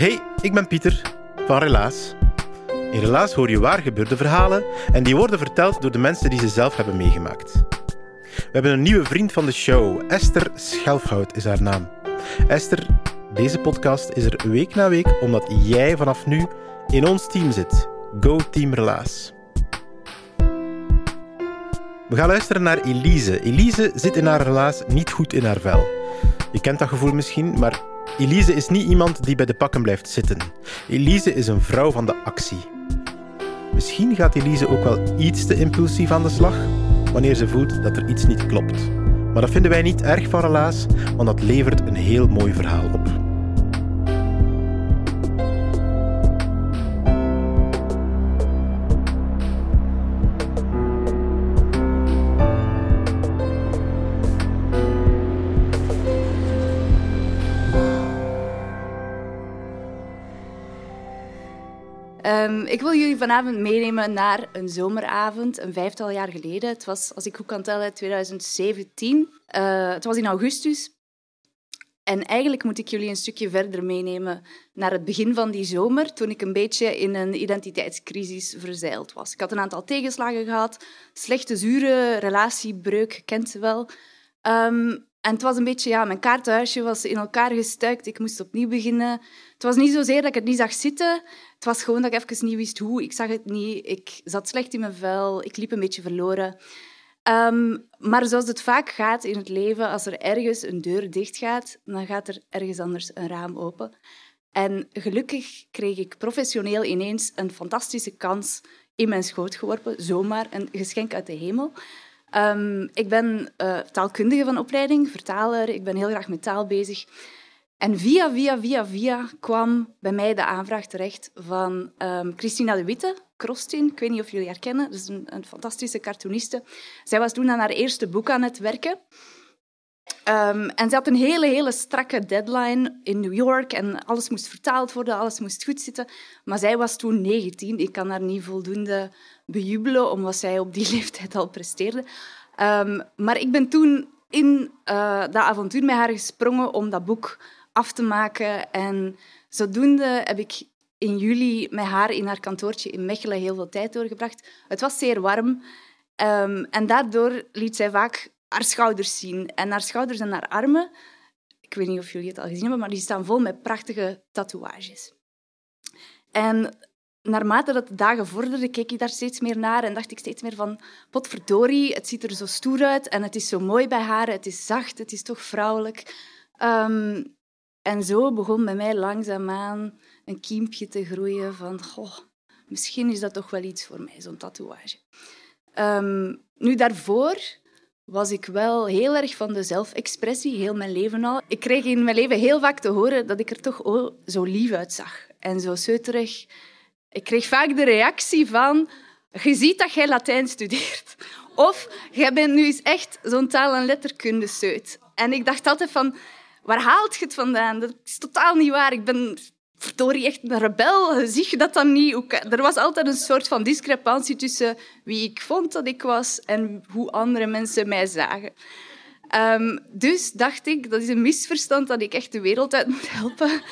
Hey, ik ben Pieter van Relaas. In Relaas hoor je waar gebeurde verhalen en die worden verteld door de mensen die ze zelf hebben meegemaakt. We hebben een nieuwe vriend van de show, Esther Schelfhout is haar naam. Esther, deze podcast is er week na week omdat jij vanaf nu in ons team zit. Go Team Relaas. We gaan luisteren naar Elise. Elise zit in haar relaas niet goed in haar vel. Je kent dat gevoel misschien, maar Elise is niet iemand die bij de pakken blijft zitten. Elise is een vrouw van de actie. Misschien gaat Elise ook wel iets te impulsief aan de slag wanneer ze voelt dat er iets niet klopt. Maar dat vinden wij niet erg van relaas, want dat levert een heel mooi verhaal op. jullie vanavond meenemen naar een zomeravond, een vijftal jaar geleden. Het was, als ik goed kan tellen, 2017. Uh, het was in augustus. En eigenlijk moet ik jullie een stukje verder meenemen naar het begin van die zomer, toen ik een beetje in een identiteitscrisis verzeild was. Ik had een aantal tegenslagen gehad, slechte, zure relatiebreuk, kent ze wel. Um, en het was een beetje, ja, mijn kaartenhuisje was in elkaar gestuikt. Ik moest opnieuw beginnen. Het was niet zozeer dat ik het niet zag zitten. Het was gewoon dat ik even niet wist hoe. Ik zag het niet. Ik zat slecht in mijn vel. Ik liep een beetje verloren. Um, maar zoals het vaak gaat in het leven, als er ergens een deur dicht gaat, dan gaat er ergens anders een raam open. En gelukkig kreeg ik professioneel ineens een fantastische kans in mijn schoot geworpen. Zomaar een geschenk uit de hemel. Um, ik ben uh, taalkundige van opleiding, vertaler. Ik ben heel graag met taal bezig. En via, via, via, via kwam bij mij de aanvraag terecht van um, Christina de Witte, Krostin. Ik weet niet of jullie haar kennen. Dat is een, fantastische cartooniste. Zij was toen aan haar eerste boek aan het werken. Um, en ze had een hele, hele strakke deadline in New York en alles moest vertaald worden, alles moest goed zitten. Maar zij was toen 19. Ik kan haar niet voldoende bejubelen om wat zij op die leeftijd al presteerde. Um, maar ik ben toen in uh, dat avontuur met haar gesprongen om dat boek af te maken. En zodoende heb ik in juli met haar in haar kantoortje in Mechelen heel veel tijd doorgebracht. Het was zeer warm. Um, en daardoor liet zij vaak haar schouders zien. En haar schouders en haar armen, ik weet niet of jullie het al gezien hebben, maar die staan vol met prachtige tatoeages. En naarmate dat de dagen vorderden, keek ik daar steeds meer naar en dacht ik steeds meer van, potverdorie, het ziet er zo stoer uit en het is zo mooi bij haar, het is zacht, het is toch vrouwelijk. Um, en zo begon bij mij langzaamaan een kiempje te groeien van, misschien is dat toch wel iets voor mij, zo'n tatoeage. Um, nu, daarvoor was ik wel heel erg van de zelfexpressie, heel mijn leven al. Ik kreeg in mijn leven heel vaak te horen dat ik er toch zo lief uitzag en zo zeuterig. Ik kreeg vaak de reactie van, je ziet dat jij Latijn studeert. Of, jij bent nu eens echt zo'n taal- en letterkunde seut. En ik dacht altijd van, waar haalt je het vandaan? Dat is totaal niet waar. Ik ben verdorie echt een rebel. Zie je dat dan niet? Er was altijd een soort van discrepantie tussen wie ik vond dat ik was en hoe andere mensen mij zagen. Um, dus dacht ik, dat is een misverstand dat ik echt de wereld uit moet helpen.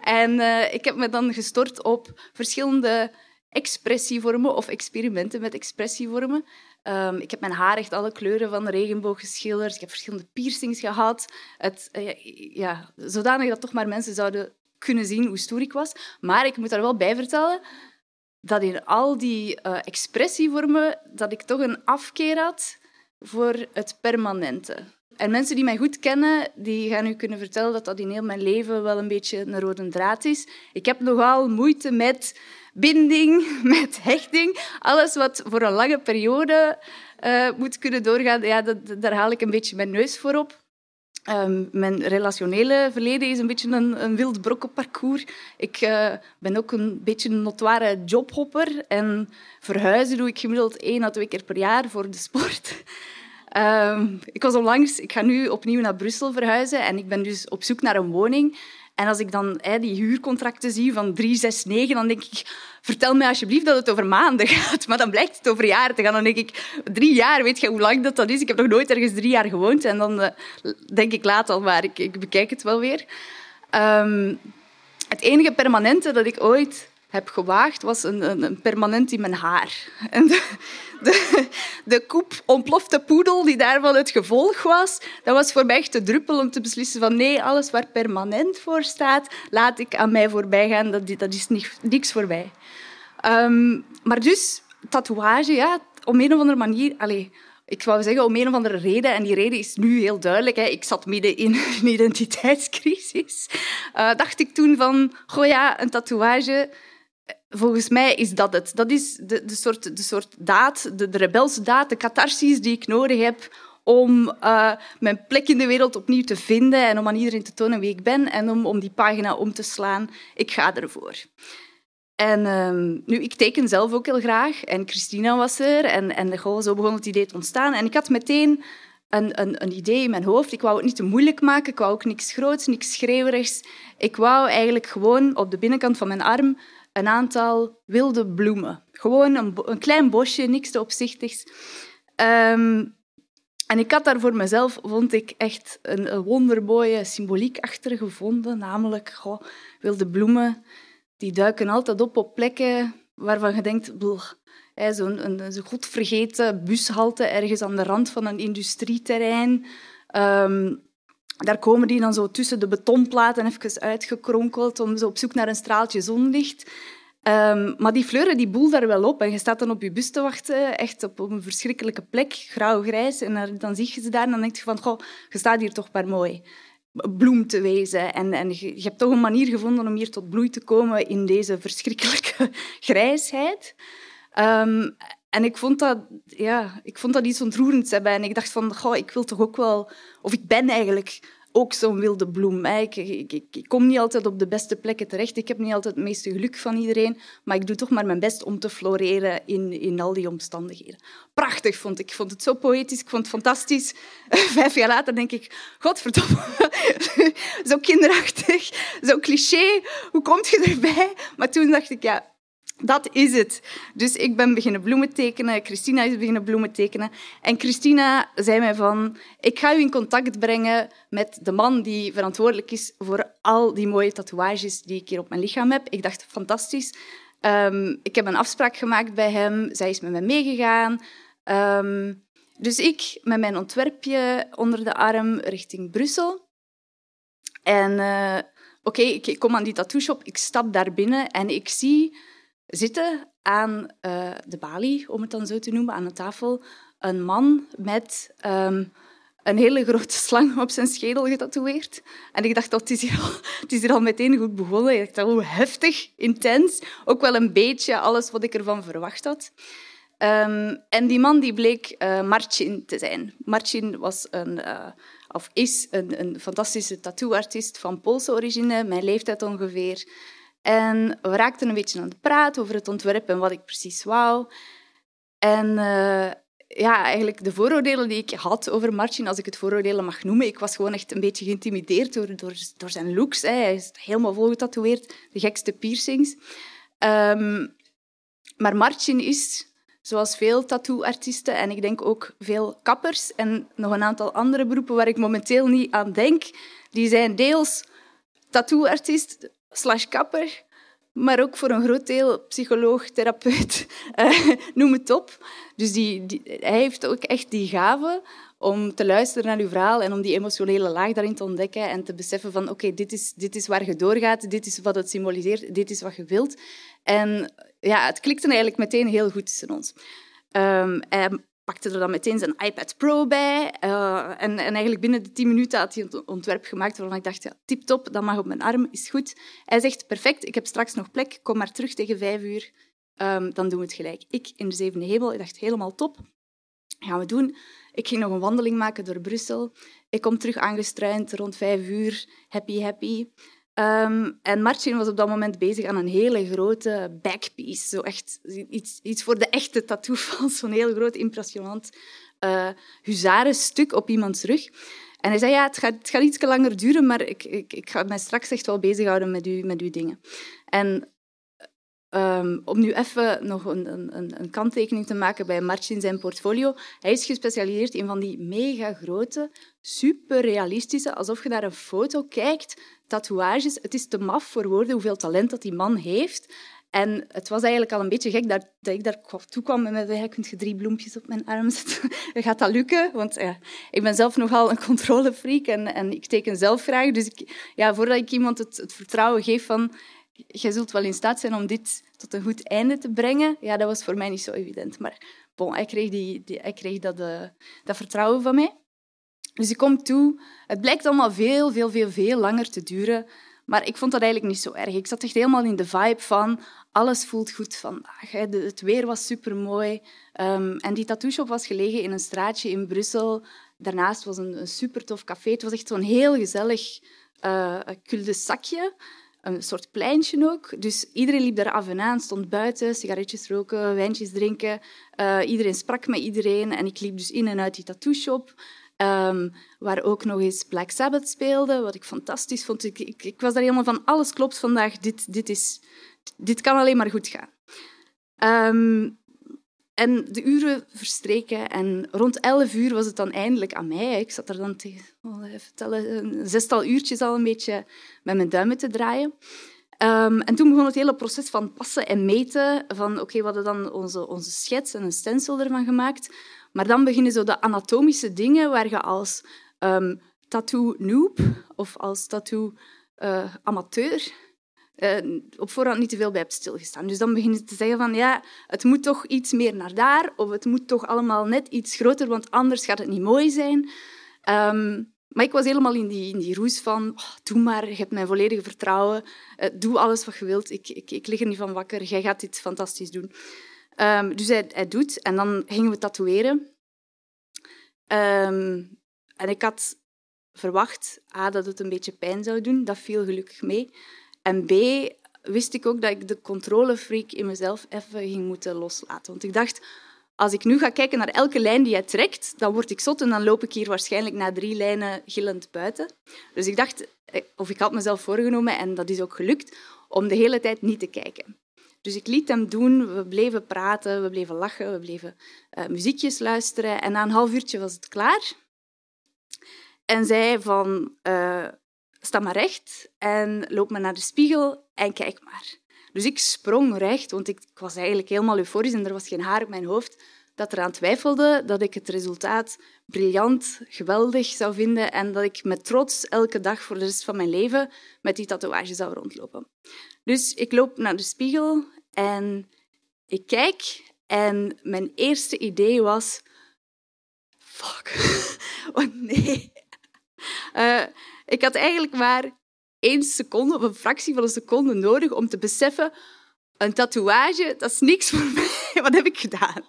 En uh, ik heb me dan gestort op verschillende expressievormen of experimenten met expressievormen. Um, ik heb mijn haar echt alle kleuren van de regenboog geschilderd. Ik heb verschillende piercings gehad. Het, uh, ja, zodanig dat toch maar mensen zouden kunnen zien hoe stoer ik was. Maar ik moet daar wel bij vertellen dat in al die uh, expressievormen dat ik toch een afkeer had voor het permanente. En mensen die mij goed kennen, die gaan u kunnen vertellen dat dat in heel mijn leven wel een beetje een rode draad is. Ik heb nogal moeite met binding, met hechting. Alles wat voor een lange periode uh, moet kunnen doorgaan, ja, dat, daar haal ik een beetje mijn neus voor op. Ehm, mijn relationele verleden is een beetje een, een wild brokkenparcours. Ik uh, ben ook een beetje een notoire jobhopper. En verhuizen doe ik gemiddeld één à twee keer per jaar voor de sport. Um, ik was onlangs, ik ga nu opnieuw naar Brussel verhuizen en ik ben dus op zoek naar een woning. En als ik dan die huurcontracten zie van 369, dan denk ik, vertel mij alsjeblieft dat het over maanden gaat. Maar dan blijkt het over jaren te gaan. Dan denk ik, drie jaar, weet je hoe lang dat, dat is? Ik heb nog nooit ergens drie jaar gewoond. En dan uh, denk ik laat al maar, ik, ik bekijk het wel weer. Um, het enige permanente dat ik ooit heb gewaagd, was een, een, een permanent in mijn haar. En de, de koep ontplofte poedel die daarvan het gevolg was, dat was voor mij echt de druppel om te beslissen van nee, alles waar permanent voor staat, laat ik aan mij voorbij gaan. Dat, dat is niks voor mij. Um, maar dus, tatoeage, ja, op een of andere manier... Allez, ik wou zeggen om een of andere reden, en die reden is nu heel duidelijk. Hè. Ik zat midden in een identiteitscrisis. Uh, dacht ik toen van, goh ja, een tatoeage Volgens mij is dat het. Dat is de, de, soort, de soort daad, de, de daad, de catharsis die ik nodig heb om uh, mijn plek in de wereld opnieuw te vinden en om aan iedereen te tonen wie ik ben en om, om die pagina om te slaan. Ik ga ervoor. En uh, nu, ik teken zelf ook heel graag. En Christina was er. En, en goh, zo begon het idee te ontstaan. En ik had meteen een, een, een, idee in mijn hoofd. Ik wou het niet te moeilijk maken. Ik wou ook niks groots, niks schreeuwerigs. Ik wou eigenlijk gewoon op de binnenkant van mijn arm een aantal wilde bloemen. Gewoon een, een klein bosje, niks te opzichtigs. Um, en ik had daar voor mezelf, vond ik, echt een, een wondermooie symboliek achter gevonden. Namelijk, wilde bloemen, die duiken altijd op op plekken waarvan je denkt... Zo'n een godvergeten bushalte ergens aan de rand van een industrieterrein. Um, daar komen die dan zo tussen de betonplaten even uitgekronkeld om zo op zoek naar een straaltje zonlicht. Um, maar die fleuren die boel daar wel op. En je staat dan op je bus te wachten, echt op, een verschrikkelijke plek, grauw-grijs. En dan zie je ze daar en dan denk je van, goh, je staat hier toch maar mooi bloem te wezen. En, en je, hebt toch een manier gevonden om hier tot bloei te komen in deze verschrikkelijke grijsheid. Um, en ik vond, dat, ja, ik vond dat iets ontroerends hebben. En ik dacht van, goh, ik wil toch ook wel... Of ik ben eigenlijk ook zo'n wilde bloem. Ik, ik, ik, kom niet altijd op de beste plekken terecht. Ik heb niet altijd het meeste geluk van iedereen. Maar ik doe toch maar mijn best om te floreren in, in al die omstandigheden. Prachtig vond ik. Ik vond het zo poëtisch. Ik vond het fantastisch. Vijf jaar later denk ik, godverdomme. zo kinderachtig, zo cliché. Hoe komt je erbij? Maar toen dacht ik, ja, dat is het. Dus ik ben beginnen bloemen tekenen. Christina is beginnen bloemen tekenen. En Christina zei mij van... Ik ga u in contact brengen met de man die verantwoordelijk is voor al die mooie tatoeages die ik hier op mijn lichaam heb. Ik dacht, fantastisch. Um, ik heb een afspraak gemaakt bij hem. Zij is met mij meegegaan. Um, dus ik met mijn ontwerpje onder de arm richting Brussel. En uh, oké, ik kom aan die tattoo shop. Ik stap daar binnen en ik zie zitten aan uh, de balie, om het dan zo te noemen, aan de tafel, een man met um, een hele grote slang op zijn schedel getatoeëerd. En ik dacht, dat oh, het, is hier al, het is hier al meteen goed begonnen. Ik dacht, hoe oh, heftig, intens. Ook wel een beetje alles wat ik ervan verwacht had. Um, en die man die bleek uh, te zijn. Marcin was een, uh, of is een, een fantastische tattooartiest van Poolse origine, mijn leeftijd ongeveer. En we raakten een beetje aan het praten over het ontwerp en wat ik precies wou. En uh, ja, eigenlijk de vooroordelen die ik had over Martin, als ik het vooroordelen mag noemen, ik was gewoon echt een beetje geïntimideerd door, door, door zijn looks. Hè. Hij is helemaal vol getatoeëerd, de gekste piercings. Um, maar Martin is, zoals veel tattooartiesten en ik denk ook veel kappers en nog een aantal andere beroepen waar ik momenteel niet aan denk, die zijn deels tattooartiest, slash kapper, maar ook voor een groot deel psycholoog, therapeut, uh, noem het op. Dus die, die, hij heeft ook echt die gave om te luisteren naar uw verhaal en om die emotionele laag daarin te ontdekken en te beseffen van oké, dit, is, dit is waar je doorgaat, dit is wat het symboliseert, dit is wat je wilt. En ja, het klikte eigenlijk meteen heel goed tussen ons. Um, pakte er dan meteen zijn iPad Pro bij. Uh, en, en, eigenlijk binnen de tien minuten had hij een ontwerp gemaakt waarvan ik dacht, ja, tip-top, dat mag op mijn arm, is goed. Hij zegt, perfect, ik heb straks nog plek, kom maar terug tegen vijf uur, um, dan doen we het gelijk. Ik in de zevende hemel, ik dacht, helemaal top. Gaan we doen. Ik ging nog een wandeling maken door Brussel. Ik kom terug aangestruind rond vijf uur, happy, happy. Um, en Martin was op dat moment bezig aan een hele grote backpiece. Zo echt iets, iets voor de echte tattoo-fans. Zo'n heel groot, impressionant uh, huzarenstuk op iemands rug. En hij zei, ja, het gaat, het gaat iets langer duren, maar ik, ik, ik ga mij straks echt wel bezighouden met, u, met uw dingen. En Um, om nu even nog een, een, een, kanttekening te maken bij Martin zijn portfolio. Hij is gespecialiseerd in van die mega grote, super realistische, alsof je naar een foto kijkt, tatoeages. Het is te maf voor woorden hoeveel talent dat die man heeft. En het was eigenlijk al een beetje gek dat, ik daar toe kwam met mij, kunt je drie bloempjes op mijn arm zetten? Gaat dat lukken? Want ja, ik ben zelf nogal een controlefreak en, en ik teken zelf graag. Dus ik, ja, voordat ik iemand het, het vertrouwen geef van jij zult wel in staat zijn om dit tot een goed einde te brengen. Ja, dat was voor mij niet zo evident. Maar bon, hij kreeg, die, die kreeg dat, uh, dat vertrouwen van mij. Dus ik kom toe. Het blijkt allemaal veel, veel, veel, veel langer te duren. Maar ik vond dat eigenlijk niet zo erg. Ik zat echt helemaal in de vibe van alles voelt goed vandaag. Het weer was supermooi. Um, en die tattoo shop was gelegen in een straatje in Brussel. Daarnaast was een, een super tof café. Het was echt zo'n heel gezellig uh, cul-de-sacje een soort pleintje ook. Dus iedereen liep daar af en aan, stond buiten, sigaretjes roken, wijntjes drinken. Uh, iedereen sprak met iedereen en ik liep dus in en uit die tattoo-shop. Um, waar ook nog eens Black Sabbath speelde, wat ik fantastisch vond. Ik, ik, was daar helemaal van, alles klopt vandaag, dit, dit, is, dit kan alleen maar goed gaan. Um, en de uren verstreken en rond elf uur was het dan eindelijk aan mij. Ik zat er dan tegen, oh, tellen, een zestal uurtjes al een beetje met mijn duimen te draaien. Um, en toen begon het hele proces van passen en meten. Van oké, we hadden dan onze, onze schets en een stencil ervan gemaakt. Maar dan beginnen zo de anatomische dingen waar je als um, tattoo noob of als tattoo uh, amateur uh, op voorhand niet te veel bij hebt stilgestaan. Dus dan begin je te zeggen van ja, het moet toch iets meer naar daar, of het moet toch allemaal net iets groter, want anders gaat het niet mooi zijn. Um, maar ik was helemaal in die, in die roes van, oh, doe maar, je hebt mijn volledige vertrouwen, uh, doe alles wat je wilt, ik, ik, ik lig er niet van wakker, jij gaat dit fantastisch doen. Um, dus hij, doet, en dan gingen we tatoeëren. Um, en ik had verwacht A, dat het een beetje pijn zou doen, dat viel gelukkig mee. En B, wist ik ook dat ik de controlefreak in mezelf even ging moeten loslaten. Want ik dacht, als ik nu ga kijken naar elke lijn die hij trekt, dan word ik zot en dan loop ik hier waarschijnlijk na drie lijnen gillend buiten. Dus ik dacht, eh, of ik had mezelf voorgenomen, en dat is ook gelukt, om de hele tijd niet te kijken. Dus ik liet hem doen, we bleven praten, we bleven lachen, we bleven uh, muziekjes luisteren. En na een half uurtje was het klaar. En zei van, uh, sta maar recht en loop maar naar de spiegel en kijk maar. Dus ik sprong recht, want ik, was eigenlijk helemaal euforisch en er was geen haar op mijn hoofd dat eraan twijfelde dat ik het resultaat briljant, geweldig zou vinden en dat ik met trots elke dag voor de rest van mijn leven met die tatoeage zou rondlopen. Dus ik loop naar de spiegel en ik kijk en mijn eerste idee was... Fuck. Oh nee. Uh, ik had eigenlijk maar één seconde of een fractie van een seconde nodig om te beseffen een tatoeage, dat is niks voor mij. Wat heb ik gedaan?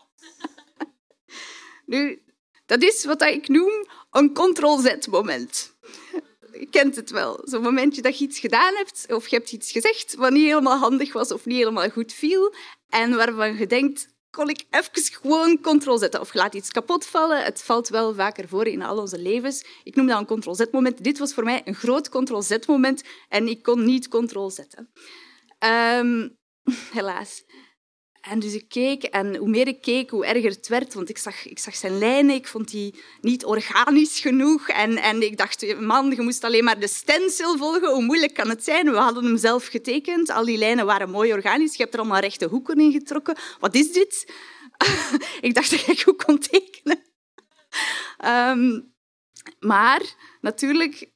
Nu, dat is wat ik noem een ctrl-z-moment. Je kent het wel. Zo'n momentje dat je iets gedaan hebt of je hebt iets gezegd wat niet helemaal handig was of niet helemaal goed viel en waarvan je denkt, kon ik even gewoon ctrl zetten. Of laat iets kapot vallen. Het valt wel vaker voor in al onze levens. Ik noem dat een ctrl-z-moment. Dit was voor mij een groot ctrl-z-moment en ik kon niet ctrl zetten. Um, helaas. En dus ik keek en hoe meer ik keek, hoe erger het werd. Want ik zag, ik zag zijn lijnen, ik vond die niet organisch genoeg. En, en ik dacht, man, je moest alleen maar de stencil volgen. Hoe moeilijk kan het zijn? We hadden hem zelf getekend. Al die lijnen waren mooi organisch. Je hebt er allemaal rechte hoeken in getrokken. Wat is dit? ik dacht dat ik goed kon tekenen. Um, maar natuurlijk,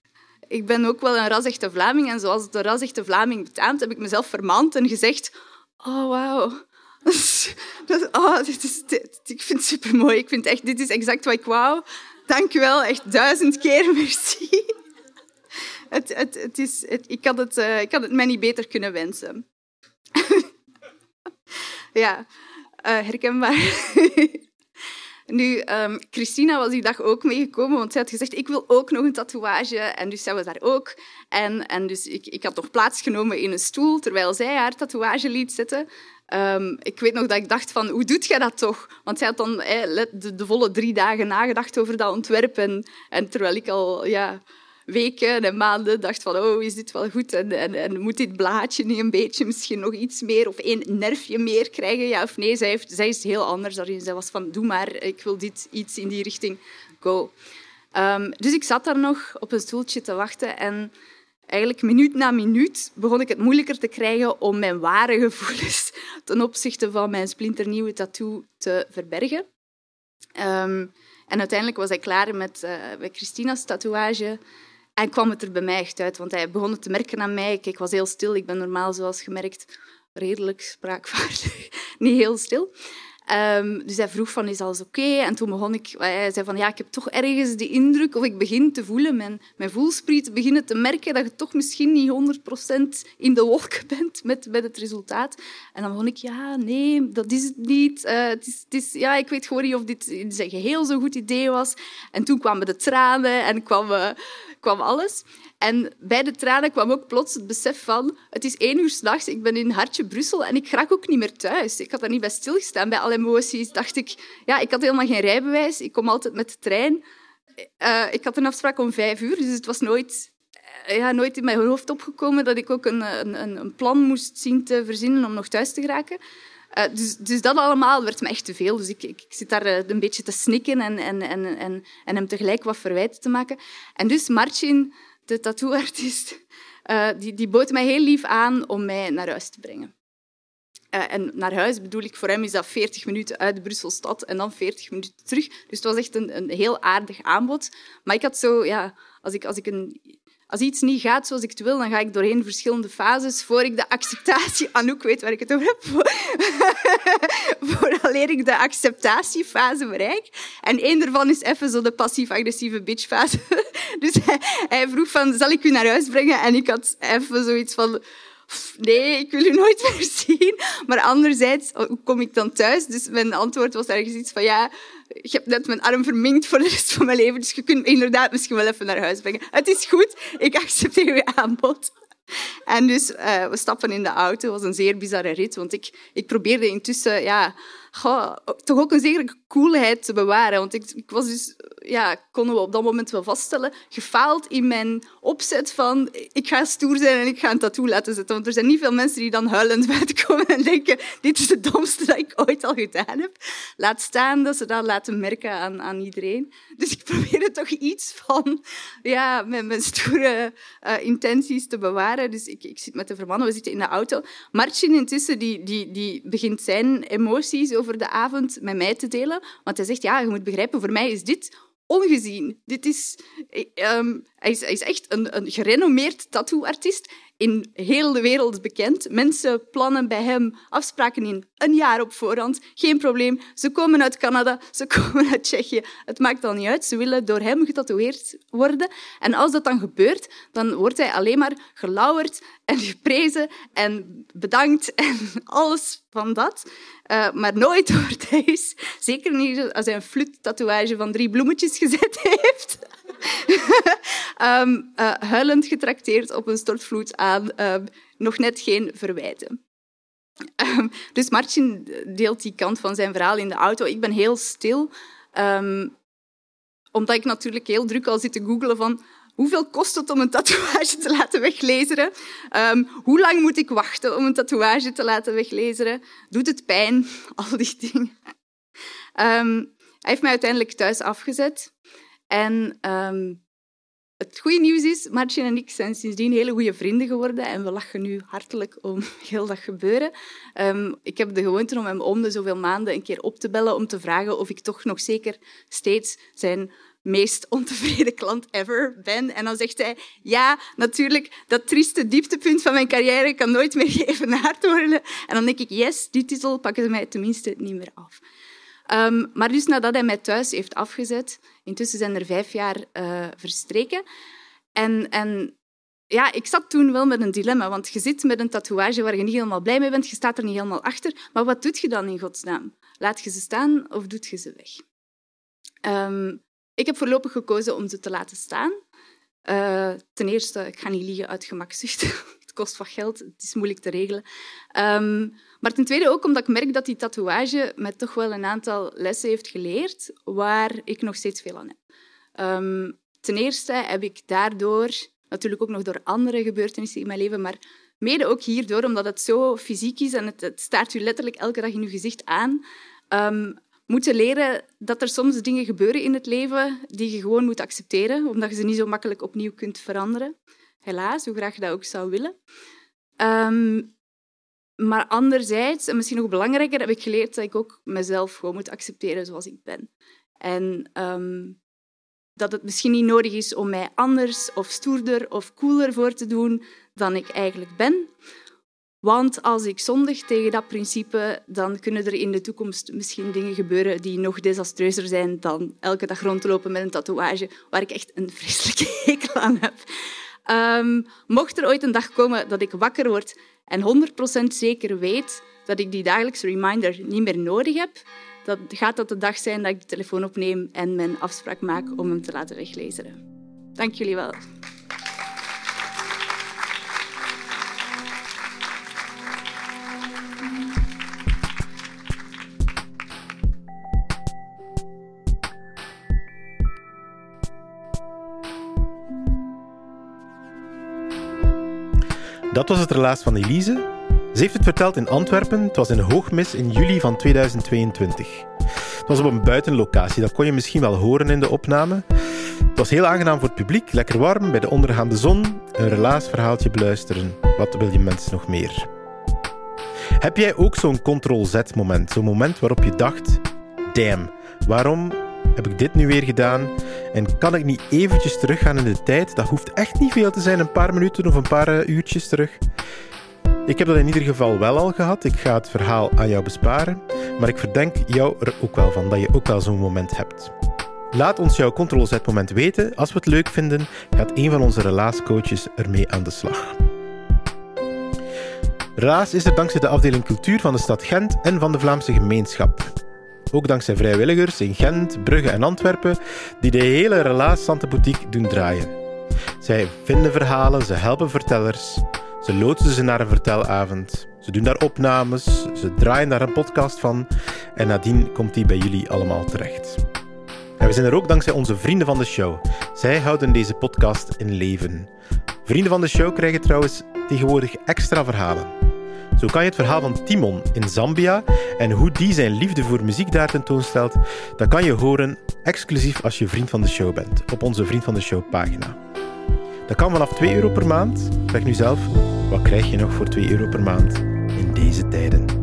ik ben ook wel een rasechte Vlaming. En zoals de rasechte Vlaming betaamt, heb ik mezelf vermaand en gezegd... Oh, wauw dat, oh, dit is, dit, ik vind het super mooi. Ik vind echt, dit is exact wat ik wou. Dank je wel, echt duizend keer merci. Het, het, het is, het, ik, had het, uh, ik had het mij niet beter kunnen wensen. ja, uh, herkenbaar. Nu, um, Christina was die dag ook meegekomen, want zij had gezegd, ik wil ook nog een tatoeage. En dus zij was daar ook. En, en dus ik, ik had nog plaatsgenomen in een stoel, terwijl zij haar tatoeage liet zetten. Um, ik weet nog dat ik dacht van, hoe doet jij dat toch? Want zij had dan de, volle drie dagen nagedacht over dat ontwerp. En, en terwijl ik al ja, weken en maanden dacht van, oh, is dit wel goed? En, en, en, moet dit blaadje niet een beetje misschien nog iets meer of één nerfje meer krijgen? Ja of nee? Zij, heeft, zij is heel anders daarin. Zij was van, doe maar, ik wil dit iets in die richting, go. Um, dus ik zat daar nog op een stoeltje te wachten en eigenlijk minuut na minuut begon ik het moeilijker te krijgen om mijn ware gevoelens ten opzichte van mijn splinternieuwe tattoo te verbergen. Um, en uiteindelijk was ik klaar met, uh, met Christina's tatoeage. En kwam het er bij mij echt uit, want hij begon het te merken aan mij. Ik, was heel stil. Ik ben normaal, zoals gemerkt, redelijk spraakvaardig. Niet heel stil. Um, dus hij vroeg van, is alles oké? En toen begon ik... Hij zei van, ja, ik heb toch ergens de indruk, of ik begin te voelen, mijn, mijn voelsprieten beginnen te merken dat je toch misschien niet 100% in de wolken bent met, met het resultaat. En dan begon ik, ja, nee, dat is het niet. Uh, het is, het is, ja, ik weet gewoon niet of dit in zijn geheel zo'n goed idee was. En toen kwamen de tranen en kwam... Uh, kwam alles. En bij de tranen kwam ook plots het besef van... Het is één uur s'nachts, ik ben in Hartje Brussel en ik raak ook niet meer thuis. Ik had daar niet bij stilgestaan. Bij alle emoties dacht ik... Ja, ik had helemaal geen rijbewijs. Ik kom altijd met de trein. Uh, ik had een afspraak om vijf uur, dus het was nooit... Uh, ja, nooit in mijn hoofd opgekomen dat ik ook een, een, een plan moest zien te verzinnen om nog thuis te geraken. Dus, dus, dat allemaal werd me echt te veel. Dus ik, ik, zit daar een beetje te snikken en, en, en, en, en hem tegelijk wat verwijten te maken. En dus Marcin, de tattooartiest, die, die bood mij heel lief aan om mij naar huis te brengen. En naar huis bedoel ik, voor hem is dat 40 minuten uit Brusselstad en dan 40 minuten terug. Dus het was echt een, een heel aardig aanbod. Maar ik had zo, ja, als ik, als ik een als iets niet gaat zoals ik het wil, dan ga ik doorheen verschillende fases voor ik de acceptatie... Anouk weet waar ik het over heb. Vooraleer ik de acceptatiefase bereik. En één daarvan is even zo de passief-agressieve bitchfase. Dus hij, hij vroeg van, zal ik u naar huis brengen? En ik had even zoiets van nee, ik wil u nooit meer zien. Maar anderzijds, hoe kom ik dan thuis? Dus mijn antwoord was ergens iets van, ja, je hebt net mijn arm verminkt voor de rest van mijn leven, dus je kunt inderdaad misschien wel even naar huis brengen. Het is goed, ik accepteer uw aanbod. En dus uh, we stappen in de auto. Het was een zeer bizarre rit, want ik, ik probeerde intussen ja, toch ook een zekere coolheid te bewaren. Want ik, ik was dus, ja, konden we op dat moment wel vaststellen, gefaald in mijn opzet van ik ga stoer zijn en ik ga een tattoo laten zetten. Want er zijn niet veel mensen die dan huilend buiten komen en denken dit is het domste dat ik ooit al gedaan heb. Laat staan dat ze dat laten merken aan, aan iedereen. Dus ik probeerde toch iets van ja, mijn, mijn stoere uh, intenties te bewaren. Dus ik, ik zit met de vermannen, we zitten in de auto. Marcin intussen die, die, die begint zijn emoties over de avond met mij te delen. Want hij zegt, ja, je moet begrijpen, voor mij is dit ongezien. Dit is, um, hij, is, hij is echt een, een gerenommeerd tattooartiest in heel de wereld bekend. Mensen plannen bij hem afspraken in een jaar op voorhand. Geen probleem. Ze komen uit Canada, ze komen uit Tsjechië. Het maakt dan niet uit. Ze willen door hem getatoeëerd worden. En als dat dan gebeurt, dan wordt hij alleen maar gelauwerd en geprezen en bedankt en alles van dat. Uh, maar nooit wordt hij, zeker niet als hij een flut-tatoeage van drie bloemetjes gezet heeft, um, uh, huilend getrakteerd op een stortvloed aan um, nog net geen verwijten. Um, dus Martin deelt die kant van zijn verhaal in de auto. Ik ben heel stil, omdat ik natuurlijk heel druk al zit te googelen van hoeveel kost het om een tatoeage te laten weglezeren? Um, hoe lang moet ik wachten om een tatoeage te laten weglezeren? Doet het pijn? Al die dingen. Hij heeft mij uiteindelijk thuis afgezet. En um, het goede nieuws is, Martin en ik zijn sindsdien hele goede vrienden geworden en we lachen nu hartelijk om heel dat gebeuren. Um, ik heb de gewoonte om hem om de zoveel maanden een keer op te bellen om te vragen of ik toch nog zeker steeds zijn meest ontevreden klant ever ben. En dan zegt hij, ja, natuurlijk, dat trieste dieptepunt van mijn carrière kan nooit meer geëvenaard worden. En dan denk ik, yes, die titel pakken ze mij tenminste niet meer af. Um, maar dus nadat hij mij thuis heeft afgezet, intussen zijn er vijf jaar uh, verstreken. En, en ja, ik zat toen wel met een dilemma, want je zit met een tatoeage waar je niet helemaal blij mee bent, je staat er niet helemaal achter. Maar wat doet je dan in godsnaam? Laat je ze staan of doet je ze weg? Um, ik heb voorlopig gekozen om ze te laten staan. Uh, ten eerste, ik ga niet liegen uit gemakzucht. het kost wat geld, het is moeilijk te regelen. Um, maar ten tweede ook omdat ik merk dat die tatoeage me toch wel een aantal lessen heeft geleerd waar ik nog steeds veel aan heb. Um, ten eerste heb ik daardoor, natuurlijk ook nog door andere gebeurtenissen in mijn leven, maar mede ook hierdoor, omdat het zo fysiek is en het, het staart u letterlijk elke dag in uw gezicht aan, um, moeten leren dat er soms dingen gebeuren in het leven die je gewoon moet accepteren, omdat je ze niet zo makkelijk opnieuw kunt veranderen. Helaas, hoe graag je dat ook zou willen. Um, maar anderzijds, en misschien nog belangrijker, heb ik geleerd dat ik ook mezelf gewoon moet accepteren zoals ik ben. En um, dat het misschien niet nodig is om mij anders of stoerder of cooler voor te doen dan ik eigenlijk ben. Want als ik zondig tegen dat principe, dan kunnen er in de toekomst misschien dingen gebeuren die nog desastreuzer zijn dan elke dag rondlopen met een tatoeage waar ik echt een vreselijke hekel aan heb. Um, mocht er ooit een dag komen dat ik wakker word en 100% zeker weet dat ik die dagelijkse reminder niet meer nodig heb, dan gaat dat de dag zijn dat ik de telefoon opneem en mijn afspraak maak om hem te laten weglezen. Dank jullie wel. Dat was het relaas van Elise. Ze heeft het verteld in Antwerpen. Het was in Hoogmis in juli van 2022. Het was op een buitenlocatie, dat kon je misschien wel horen in de opname. Het was heel aangenaam voor het publiek, lekker warm, bij de ondergaande zon, een relaasverhaaltje beluisteren. Wat wil je mensen nog meer? Heb jij ook zo'n ctrl-z-moment? Zo'n moment waarop je dacht, damn, waarom heb ik dit nu weer gedaan? En kan ik niet eventjes teruggaan in de tijd? Dat hoeft echt niet veel te zijn, een paar minuten of een paar eh, uurtjes terug. Ik heb dat in ieder geval wel al gehad. Ik ga het verhaal aan jou besparen. Maar ik verdenk jou er ook wel van dat je ook wel zo'n moment hebt. Laat ons jouw ctrl-z-moment weten. Als we het leuk vinden, gaat een van onze relaascoaches ermee aan de slag. Relaas is er dankzij de afdeling cultuur van de stad Gent en van de Vlaamse gemeenschap. Ook dankzij vrijwilligers in Gent, Brugge en Antwerpen, die de hele Relaas Boutique doen draaien. Zij vinden verhalen, ze helpen vertellers, ze loodsen ze naar een vertelavond, ze doen daar opnames, ze draaien daar een podcast van en nadien komt die bij jullie allemaal terecht. En we zijn er ook dankzij onze vrienden van de show. Zij houden deze podcast in leven. Vrienden van de show krijgen trouwens tegenwoordig extra verhalen. Zo kan je het verhaal van Timon in Zambia en hoe die zijn liefde voor muziek daar tentoonstelt, dat kan je horen exclusief als je vriend van de show bent, op onze Vriend van de Show pagina. Dat kan vanaf 2 euro per maand. Zeg nu zelf, wat krijg je nog voor 2 euro per maand in deze tijden?